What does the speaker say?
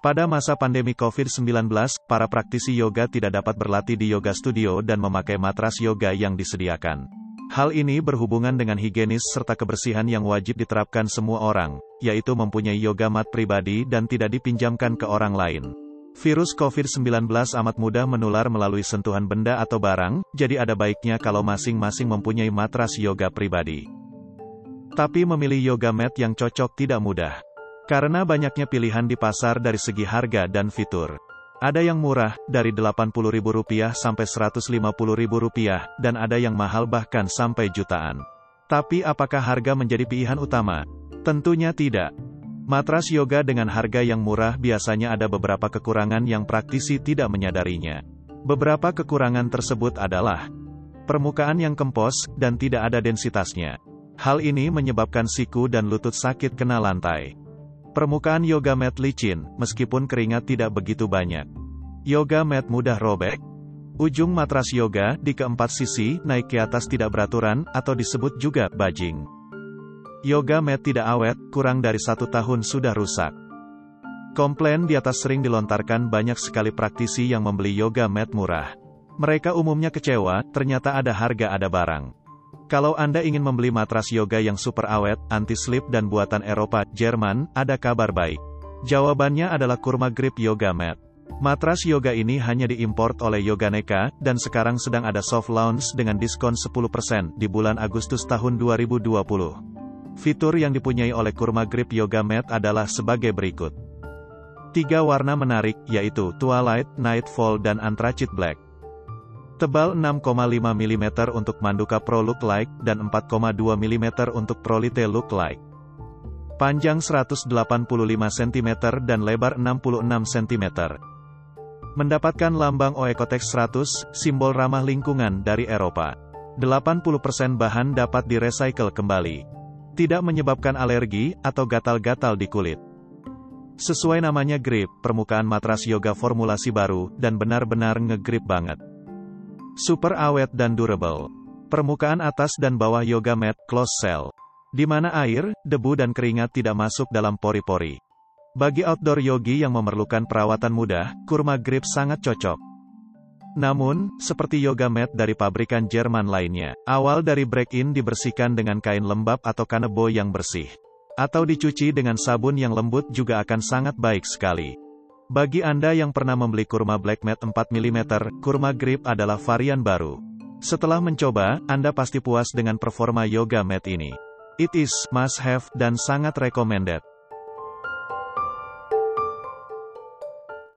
Pada masa pandemi COVID-19, para praktisi yoga tidak dapat berlatih di yoga studio dan memakai matras yoga yang disediakan. Hal ini berhubungan dengan higienis serta kebersihan yang wajib diterapkan semua orang, yaitu mempunyai yoga mat pribadi dan tidak dipinjamkan ke orang lain. Virus COVID-19 amat mudah menular melalui sentuhan benda atau barang, jadi ada baiknya kalau masing-masing mempunyai matras yoga pribadi. Tapi memilih yoga mat yang cocok tidak mudah. Karena banyaknya pilihan di pasar dari segi harga dan fitur. Ada yang murah, dari Rp80.000 sampai Rp150.000, dan ada yang mahal bahkan sampai jutaan. Tapi apakah harga menjadi pilihan utama? Tentunya tidak. Matras yoga dengan harga yang murah biasanya ada beberapa kekurangan yang praktisi tidak menyadarinya. Beberapa kekurangan tersebut adalah permukaan yang kempos dan tidak ada densitasnya. Hal ini menyebabkan siku dan lutut sakit kena lantai. Permukaan yoga mat licin, meskipun keringat tidak begitu banyak. Yoga mat mudah robek. Ujung matras yoga, di keempat sisi, naik ke atas tidak beraturan, atau disebut juga bajing. Yoga mat tidak awet, kurang dari satu tahun sudah rusak. Komplain di atas sering dilontarkan banyak sekali praktisi yang membeli yoga mat murah. Mereka umumnya kecewa, ternyata ada harga ada barang. Kalau Anda ingin membeli matras yoga yang super awet, anti-slip dan buatan Eropa, Jerman, ada kabar baik. Jawabannya adalah Kurma Grip Yoga Mat. Matras yoga ini hanya diimport oleh Yoganeka, dan sekarang sedang ada soft launch dengan diskon 10% di bulan Agustus tahun 2020. Fitur yang dipunyai oleh Kurma Grip Yoga Mat adalah sebagai berikut. Tiga warna menarik, yaitu Twilight, Nightfall dan Anthracite Black. Tebal 6,5 mm untuk Manduka Pro Look Like, dan 4,2 mm untuk Prolite Look Like. Panjang 185 cm dan lebar 66 cm. Mendapatkan lambang Oecotex 100, simbol ramah lingkungan dari Eropa. 80% bahan dapat direcycle kembali. Tidak menyebabkan alergi, atau gatal-gatal di kulit. Sesuai namanya grip, permukaan matras yoga formulasi baru, dan benar-benar ngegrip banget. Super awet dan durable. Permukaan atas dan bawah yoga mat, close cell. Di mana air, debu dan keringat tidak masuk dalam pori-pori. Bagi outdoor yogi yang memerlukan perawatan mudah, kurma grip sangat cocok. Namun, seperti yoga mat dari pabrikan Jerman lainnya, awal dari break-in dibersihkan dengan kain lembab atau kanebo yang bersih. Atau dicuci dengan sabun yang lembut juga akan sangat baik sekali. Bagi Anda yang pernah membeli kurma Black Mat 4 mm, kurma grip adalah varian baru. Setelah mencoba, Anda pasti puas dengan performa yoga mat ini. It is must have dan sangat recommended.